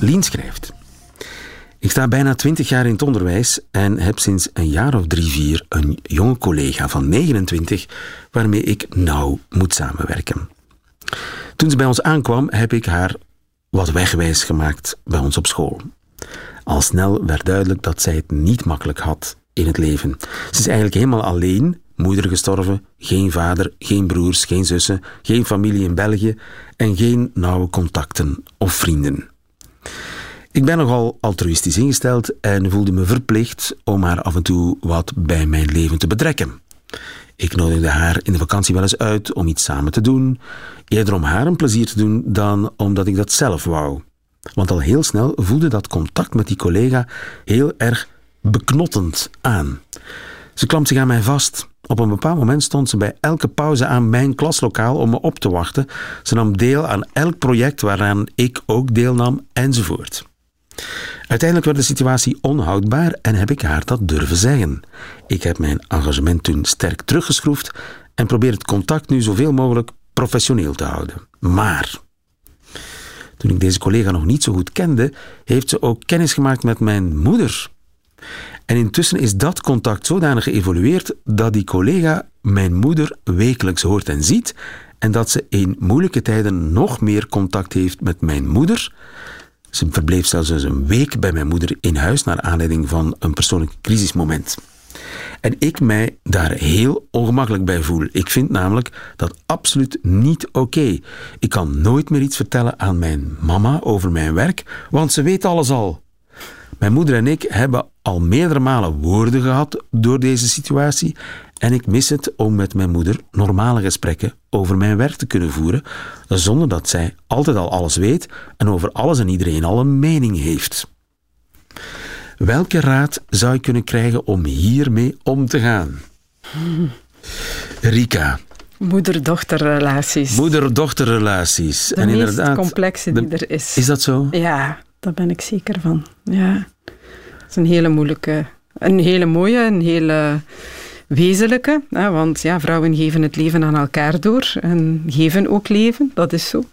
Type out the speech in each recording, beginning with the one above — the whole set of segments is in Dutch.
Lien schrijft. Ik sta bijna twintig jaar in het onderwijs en heb sinds een jaar of drie, vier een jonge collega van 29 waarmee ik nauw moet samenwerken. Toen ze bij ons aankwam, heb ik haar wat wegwijs gemaakt bij ons op school. Al snel werd duidelijk dat zij het niet makkelijk had in het leven. Ze is eigenlijk helemaal alleen, moeder gestorven, geen vader, geen broers, geen zussen, geen familie in België en geen nauwe contacten of vrienden. Ik ben nogal altruïstisch ingesteld en voelde me verplicht om haar af en toe wat bij mijn leven te betrekken. Ik nodigde haar in de vakantie wel eens uit om iets samen te doen, eerder om haar een plezier te doen dan omdat ik dat zelf wou. Want al heel snel voelde dat contact met die collega heel erg beknottend aan. Ze klampt zich aan mij vast. Op een bepaald moment stond ze bij elke pauze aan mijn klaslokaal om me op te wachten. Ze nam deel aan elk project waaraan ik ook deelnam, enzovoort. Uiteindelijk werd de situatie onhoudbaar en heb ik haar dat durven zeggen. Ik heb mijn engagement toen sterk teruggeschroefd en probeer het contact nu zoveel mogelijk professioneel te houden. Maar toen ik deze collega nog niet zo goed kende, heeft ze ook kennis gemaakt met mijn moeder. En intussen is dat contact zodanig geëvolueerd dat die collega mijn moeder wekelijks hoort en ziet en dat ze in moeilijke tijden nog meer contact heeft met mijn moeder. Ze verbleef zelfs eens een week bij mijn moeder in huis naar aanleiding van een persoonlijk crisismoment. En ik mij daar heel ongemakkelijk bij voel. Ik vind namelijk dat absoluut niet oké. Ik kan nooit meer iets vertellen aan mijn mama over mijn werk, want ze weet alles al. Mijn moeder en ik hebben al meerdere malen woorden gehad door deze situatie en ik mis het om met mijn moeder normale gesprekken over mijn werk te kunnen voeren, zonder dat zij altijd al alles weet en over alles en iedereen al een mening heeft. Welke raad zou ik kunnen krijgen om hiermee om te gaan? Rika. Moeder-dochterrelaties. Moeder-dochterrelaties. De en meest inderdaad, complexe die er is. Is dat zo? Ja, daar ben ik zeker van. Ja. Het is een hele moeilijke, een hele mooie, een hele wezenlijke. Hè, want ja, vrouwen geven het leven aan elkaar door en geven ook leven, dat is zo.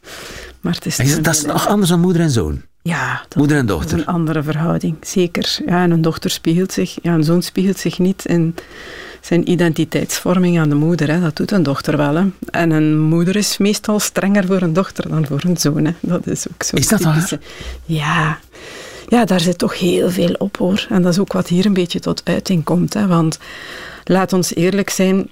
Maar het is, is dat is nog anders dan moeder en zoon? Ja, dat, moeder en dochter. is een andere verhouding, zeker. Ja, en een dochter spiegelt zich, ja, een zoon spiegelt zich niet in zijn identiteitsvorming aan de moeder. Hè. Dat doet een dochter wel. Hè. En een moeder is meestal strenger voor een dochter dan voor een zoon. Hè. Dat is ook zo. Is dat typische. Ja. ja, daar zit toch heel veel op hoor. En dat is ook wat hier een beetje tot uiting komt. Hè. Want laat ons eerlijk zijn,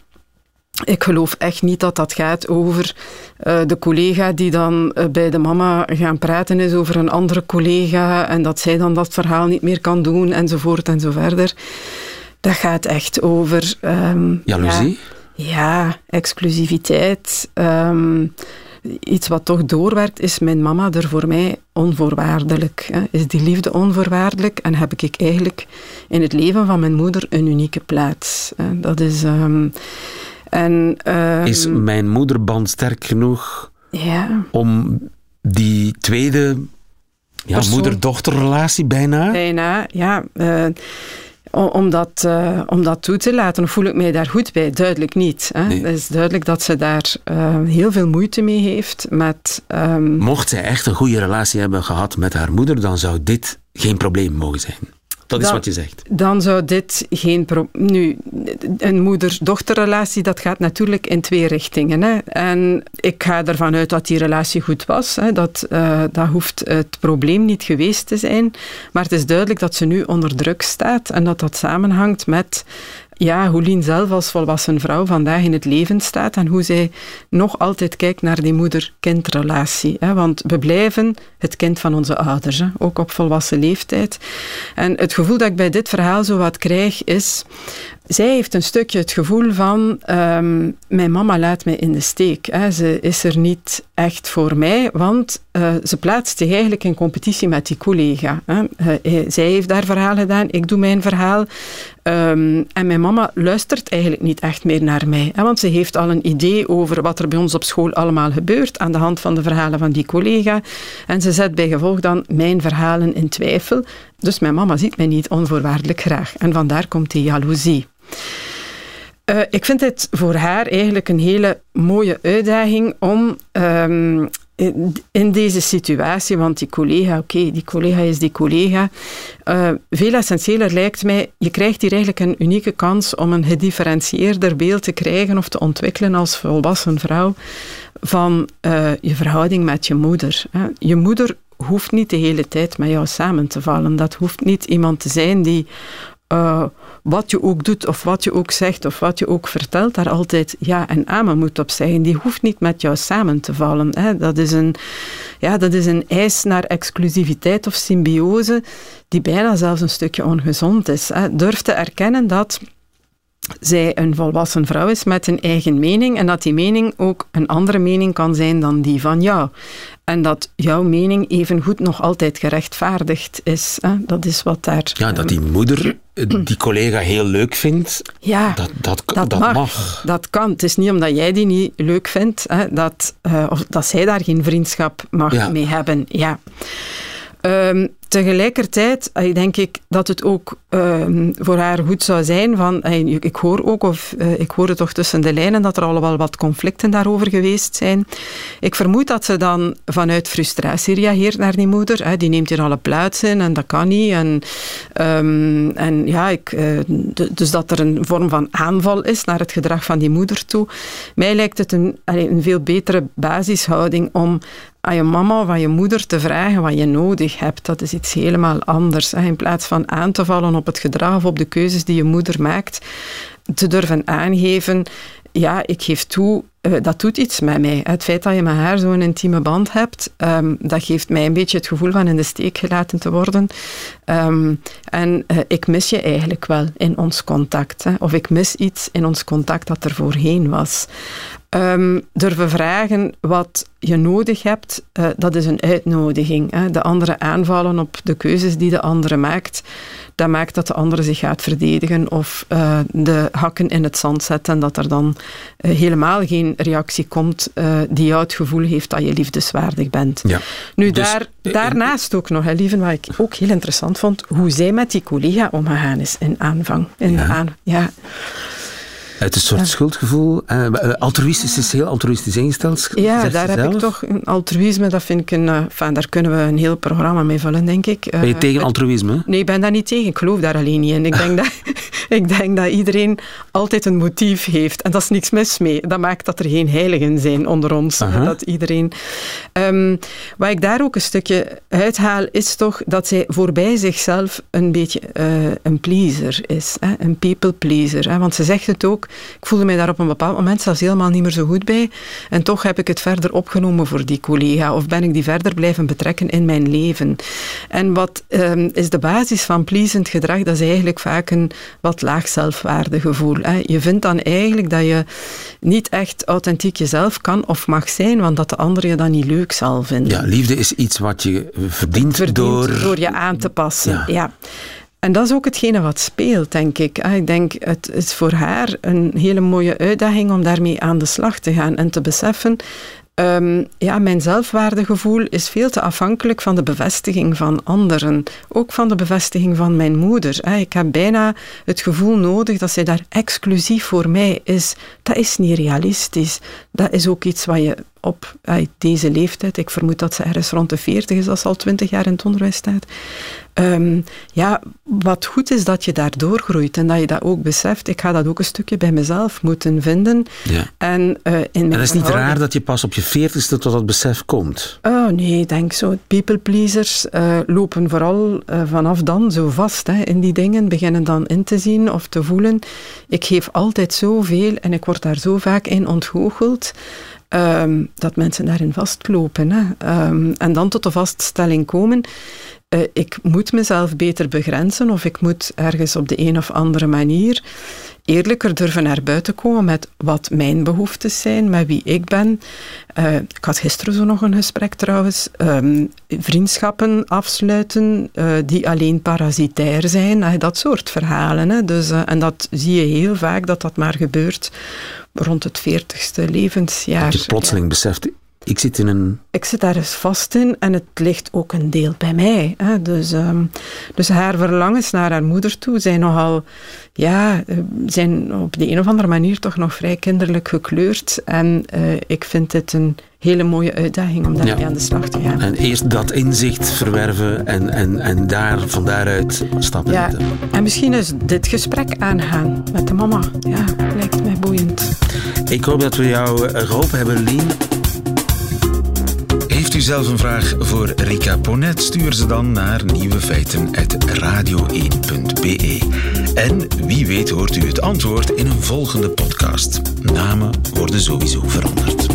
ik geloof echt niet dat dat gaat over uh, de collega die dan uh, bij de mama gaan praten is over een andere collega en dat zij dan dat verhaal niet meer kan doen enzovoort en zo verder. Dat gaat echt over... Um, Jaloezie? Ja, ja exclusiviteit. Um, iets wat toch doorwerkt, is mijn mama er voor mij onvoorwaardelijk. Hè? Is die liefde onvoorwaardelijk en heb ik eigenlijk in het leven van mijn moeder een unieke plaats. Hè? Dat is... Um, en, is mijn moederband sterk genoeg ja. om die tweede ja, moeder-dochterrelatie bijna? Bijna, ja. Uh, om dat, uh, om dat toe te laten. voel ik mij daar goed bij? Duidelijk niet. Hè? Nee. Het is duidelijk dat ze daar uh, heel veel moeite mee heeft met... Um... Mocht zij echt een goede relatie hebben gehad met haar moeder, dan zou dit geen probleem mogen zijn. Dat is dan, wat je zegt. Dan zou dit geen probleem... Nu, een moeder-dochterrelatie, dat gaat natuurlijk in twee richtingen. Hè. En ik ga ervan uit dat die relatie goed was. Hè. Dat, uh, dat hoeft het probleem niet geweest te zijn. Maar het is duidelijk dat ze nu onder druk staat en dat dat samenhangt met ja, hoe Lien zelf als volwassen vrouw vandaag in het leven staat en hoe zij nog altijd kijkt naar die moeder-kindrelatie. Want we blijven het kind van onze ouders, ook op volwassen leeftijd. En het gevoel dat ik bij dit verhaal zo wat krijg is zij heeft een stukje het gevoel van, ehm, mijn mama laat mij in de steek. Hè. Ze is er niet echt voor mij, want uh, ze plaatst zich eigenlijk in competitie met die collega. Hè. Uh, zij heeft haar verhaal gedaan, ik doe mijn verhaal. Um, en mijn mama luistert eigenlijk niet echt meer naar mij. Hè, want ze heeft al een idee over wat er bij ons op school allemaal gebeurt aan de hand van de verhalen van die collega. En ze zet bij gevolg dan mijn verhalen in twijfel. Dus mijn mama ziet mij niet onvoorwaardelijk graag. En vandaar komt die jaloezie. Uh, ik vind het voor haar eigenlijk een hele mooie uitdaging om um, in deze situatie, want die collega, oké, die collega is die collega. Uh, veel essentiëler lijkt mij, je krijgt hier eigenlijk een unieke kans om een gedifferentieerder beeld te krijgen of te ontwikkelen als volwassen vrouw van uh, je verhouding met je moeder. Je moeder hoeft niet de hele tijd met jou samen te vallen. Dat hoeft niet iemand te zijn die uh, wat je ook doet of wat je ook zegt of wat je ook vertelt, daar altijd ja en amen moet op zeggen. Die hoeft niet met jou samen te vallen. Hè. Dat, is een, ja, dat is een eis naar exclusiviteit of symbiose die bijna zelfs een stukje ongezond is. Hè. Durf te erkennen dat zij een volwassen vrouw is met een eigen mening en dat die mening ook een andere mening kan zijn dan die van jou. En dat jouw mening evengoed nog altijd gerechtvaardigd is. Hè? Dat is wat daar... Ja, dat die moeder eh, die collega heel leuk vindt, ja, dat, dat, dat, dat mag, Dat kan. Het is niet omdat jij die niet leuk vindt, hè, dat, uh, of dat zij daar geen vriendschap mag ja. mee hebben. Ja. Um, tegelijkertijd denk ik dat het ook um, voor haar goed zou zijn van, ik hoor ook, of uh, ik hoorde toch tussen de lijnen dat er al wel wat conflicten daarover geweest zijn. Ik vermoed dat ze dan vanuit frustratie reageert naar die moeder. Die neemt hier alle plaats in en dat kan niet. En, um, en ja, ik, dus dat er een vorm van aanval is naar het gedrag van die moeder toe. Mij lijkt het een, een veel betere basishouding om aan je mama of aan je moeder te vragen wat je nodig hebt. Dat is iets helemaal anders. In plaats van aan te vallen op het gedrag of op de keuzes die je moeder maakt, te durven aangeven, ja, ik geef toe, uh, dat doet iets met mij. Het feit dat je met haar zo'n intieme band hebt, um, dat geeft mij een beetje het gevoel van in de steek gelaten te worden. Um, en uh, ik mis je eigenlijk wel in ons contact. Hè. Of ik mis iets in ons contact dat er voorheen was. Um, durven vragen wat je nodig hebt, uh, dat is een uitnodiging. Hè. De andere aanvallen op de keuzes die de andere maakt, dat maakt dat de andere zich gaat verdedigen of uh, de hakken in het zand zet en dat er dan uh, helemaal geen reactie komt die jou het gevoel heeft dat je liefdeswaardig bent. Ja. Nu, dus, daar, daarnaast ook nog, hè, lieve, wat ik ook heel interessant vond, hoe zij met die collega omgegaan is in aanvang. In ja. Aan, ja. Het is een soort ja. schuldgevoel. Uh, altruïstisch is heel altruïstisch ingesteld. Ja, daar heb ik toch een altruïsme. Dat vind ik een. Uh, enfin, daar kunnen we een heel programma mee vullen, denk ik. Uh, ben je tegen altruïsme? Nee, ik ben daar niet tegen. Ik geloof daar alleen niet in. Ik denk, dat, ik denk dat iedereen altijd een motief heeft. En dat is niks mis mee. Dat maakt dat er geen heiligen zijn onder ons. -huh. Dat iedereen. Um, wat ik daar ook een stukje uithaal, is toch dat zij voorbij zichzelf een beetje een pleaser is. Hè? Een people pleaser. Hè? Want ze zegt het ook. Ik voelde mij daar op een bepaald moment zelfs helemaal niet meer zo goed bij. En toch heb ik het verder opgenomen voor die collega. Of ben ik die verder blijven betrekken in mijn leven. En wat um, is de basis van pleasend gedrag? Dat is eigenlijk vaak een wat laag zelfwaardegevoel. Hè. Je vindt dan eigenlijk dat je niet echt authentiek jezelf kan of mag zijn, want dat de ander je dan niet leuk zal vinden. Ja, liefde is iets wat je verdient, verdient door... door je aan te passen. ja. ja. En dat is ook hetgene wat speelt, denk ik. Ik denk, het is voor haar een hele mooie uitdaging om daarmee aan de slag te gaan en te beseffen Um, ja, mijn zelfwaardegevoel is veel te afhankelijk van de bevestiging van anderen. Ook van de bevestiging van mijn moeder. Ik heb bijna het gevoel nodig dat zij daar exclusief voor mij is. Dat is niet realistisch. Dat is ook iets wat je op deze leeftijd, ik vermoed dat ze ergens rond de 40 is, als ze al 20 jaar in het onderwijs staat. Um, ja, wat goed is dat je daar doorgroeit en dat je dat ook beseft. Ik ga dat ook een stukje bij mezelf moeten vinden. Ja. En, uh, in en is niet raar dat je pas op je 40ste tot dat besef komt? Oh nee, ik denk zo. People pleasers uh, lopen vooral uh, vanaf dan zo vast hè, in die dingen, beginnen dan in te zien of te voelen. Ik geef altijd zoveel en ik word daar zo vaak in ontgoocheld. Ehm, dat mensen daarin vastlopen. Hè. Ehm, en dan tot de vaststelling komen, uh, ik moet mezelf beter begrenzen of ik moet ergens op de een of andere manier eerlijker durven naar buiten komen met wat mijn behoeftes zijn, met wie ik ben. Uh, ik had gisteren zo nog een gesprek trouwens. Um, vriendschappen afsluiten uh, die alleen parasitair zijn, dat soort verhalen. Hè. Dus, en dat zie je heel vaak dat dat maar gebeurt rond het veertigste levensjaar. Dat je plotseling ja. beseft, ik zit in een... Ik zit daar eens vast in en het ligt ook een deel bij mij. Hè. Dus, um, dus haar verlangens naar haar moeder toe zijn nogal... Ja, eh, zijn op de een of andere manier toch nog vrij kinderlijk gekleurd. En uh, ik vind dit een hele mooie uitdaging om daarmee ja. aan de slag te gaan. En eerst dat inzicht verwerven en, en, en daar, van daaruit stappen ja. En misschien is dit gesprek aangaan met de mama. Ja, lijkt mij. Ik hoop dat we jou geholpen hebben, Lien. Heeft u zelf een vraag voor Rika Ponet? Stuur ze dan naar nieuwefeiten.radio1.be. En wie weet hoort u het antwoord in een volgende podcast. Namen worden sowieso veranderd.